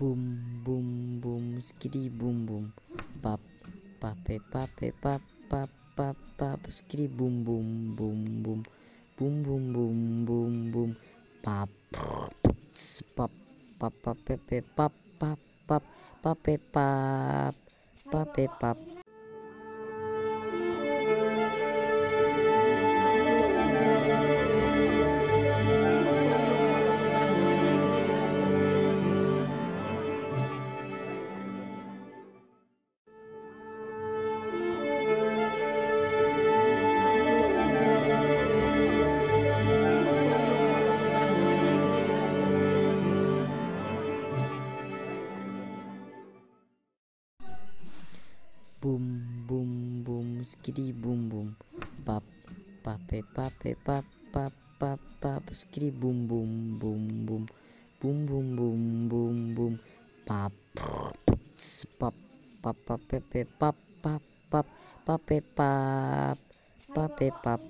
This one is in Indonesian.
Boom boom boom skidi boom boom pap pape pape pap pap pap pap skidi boom boom boom boom boom boom boom boom boom pap pap pap pap pepe pap pap pap pape pap. Pape pap boom boom boom skidi boom boom pap pape pape pap pap pap pap. Skidi boom boom boom boom boom boom boom boom boom pap pap pap pap pepe pap pap pap pape pap. Pape pap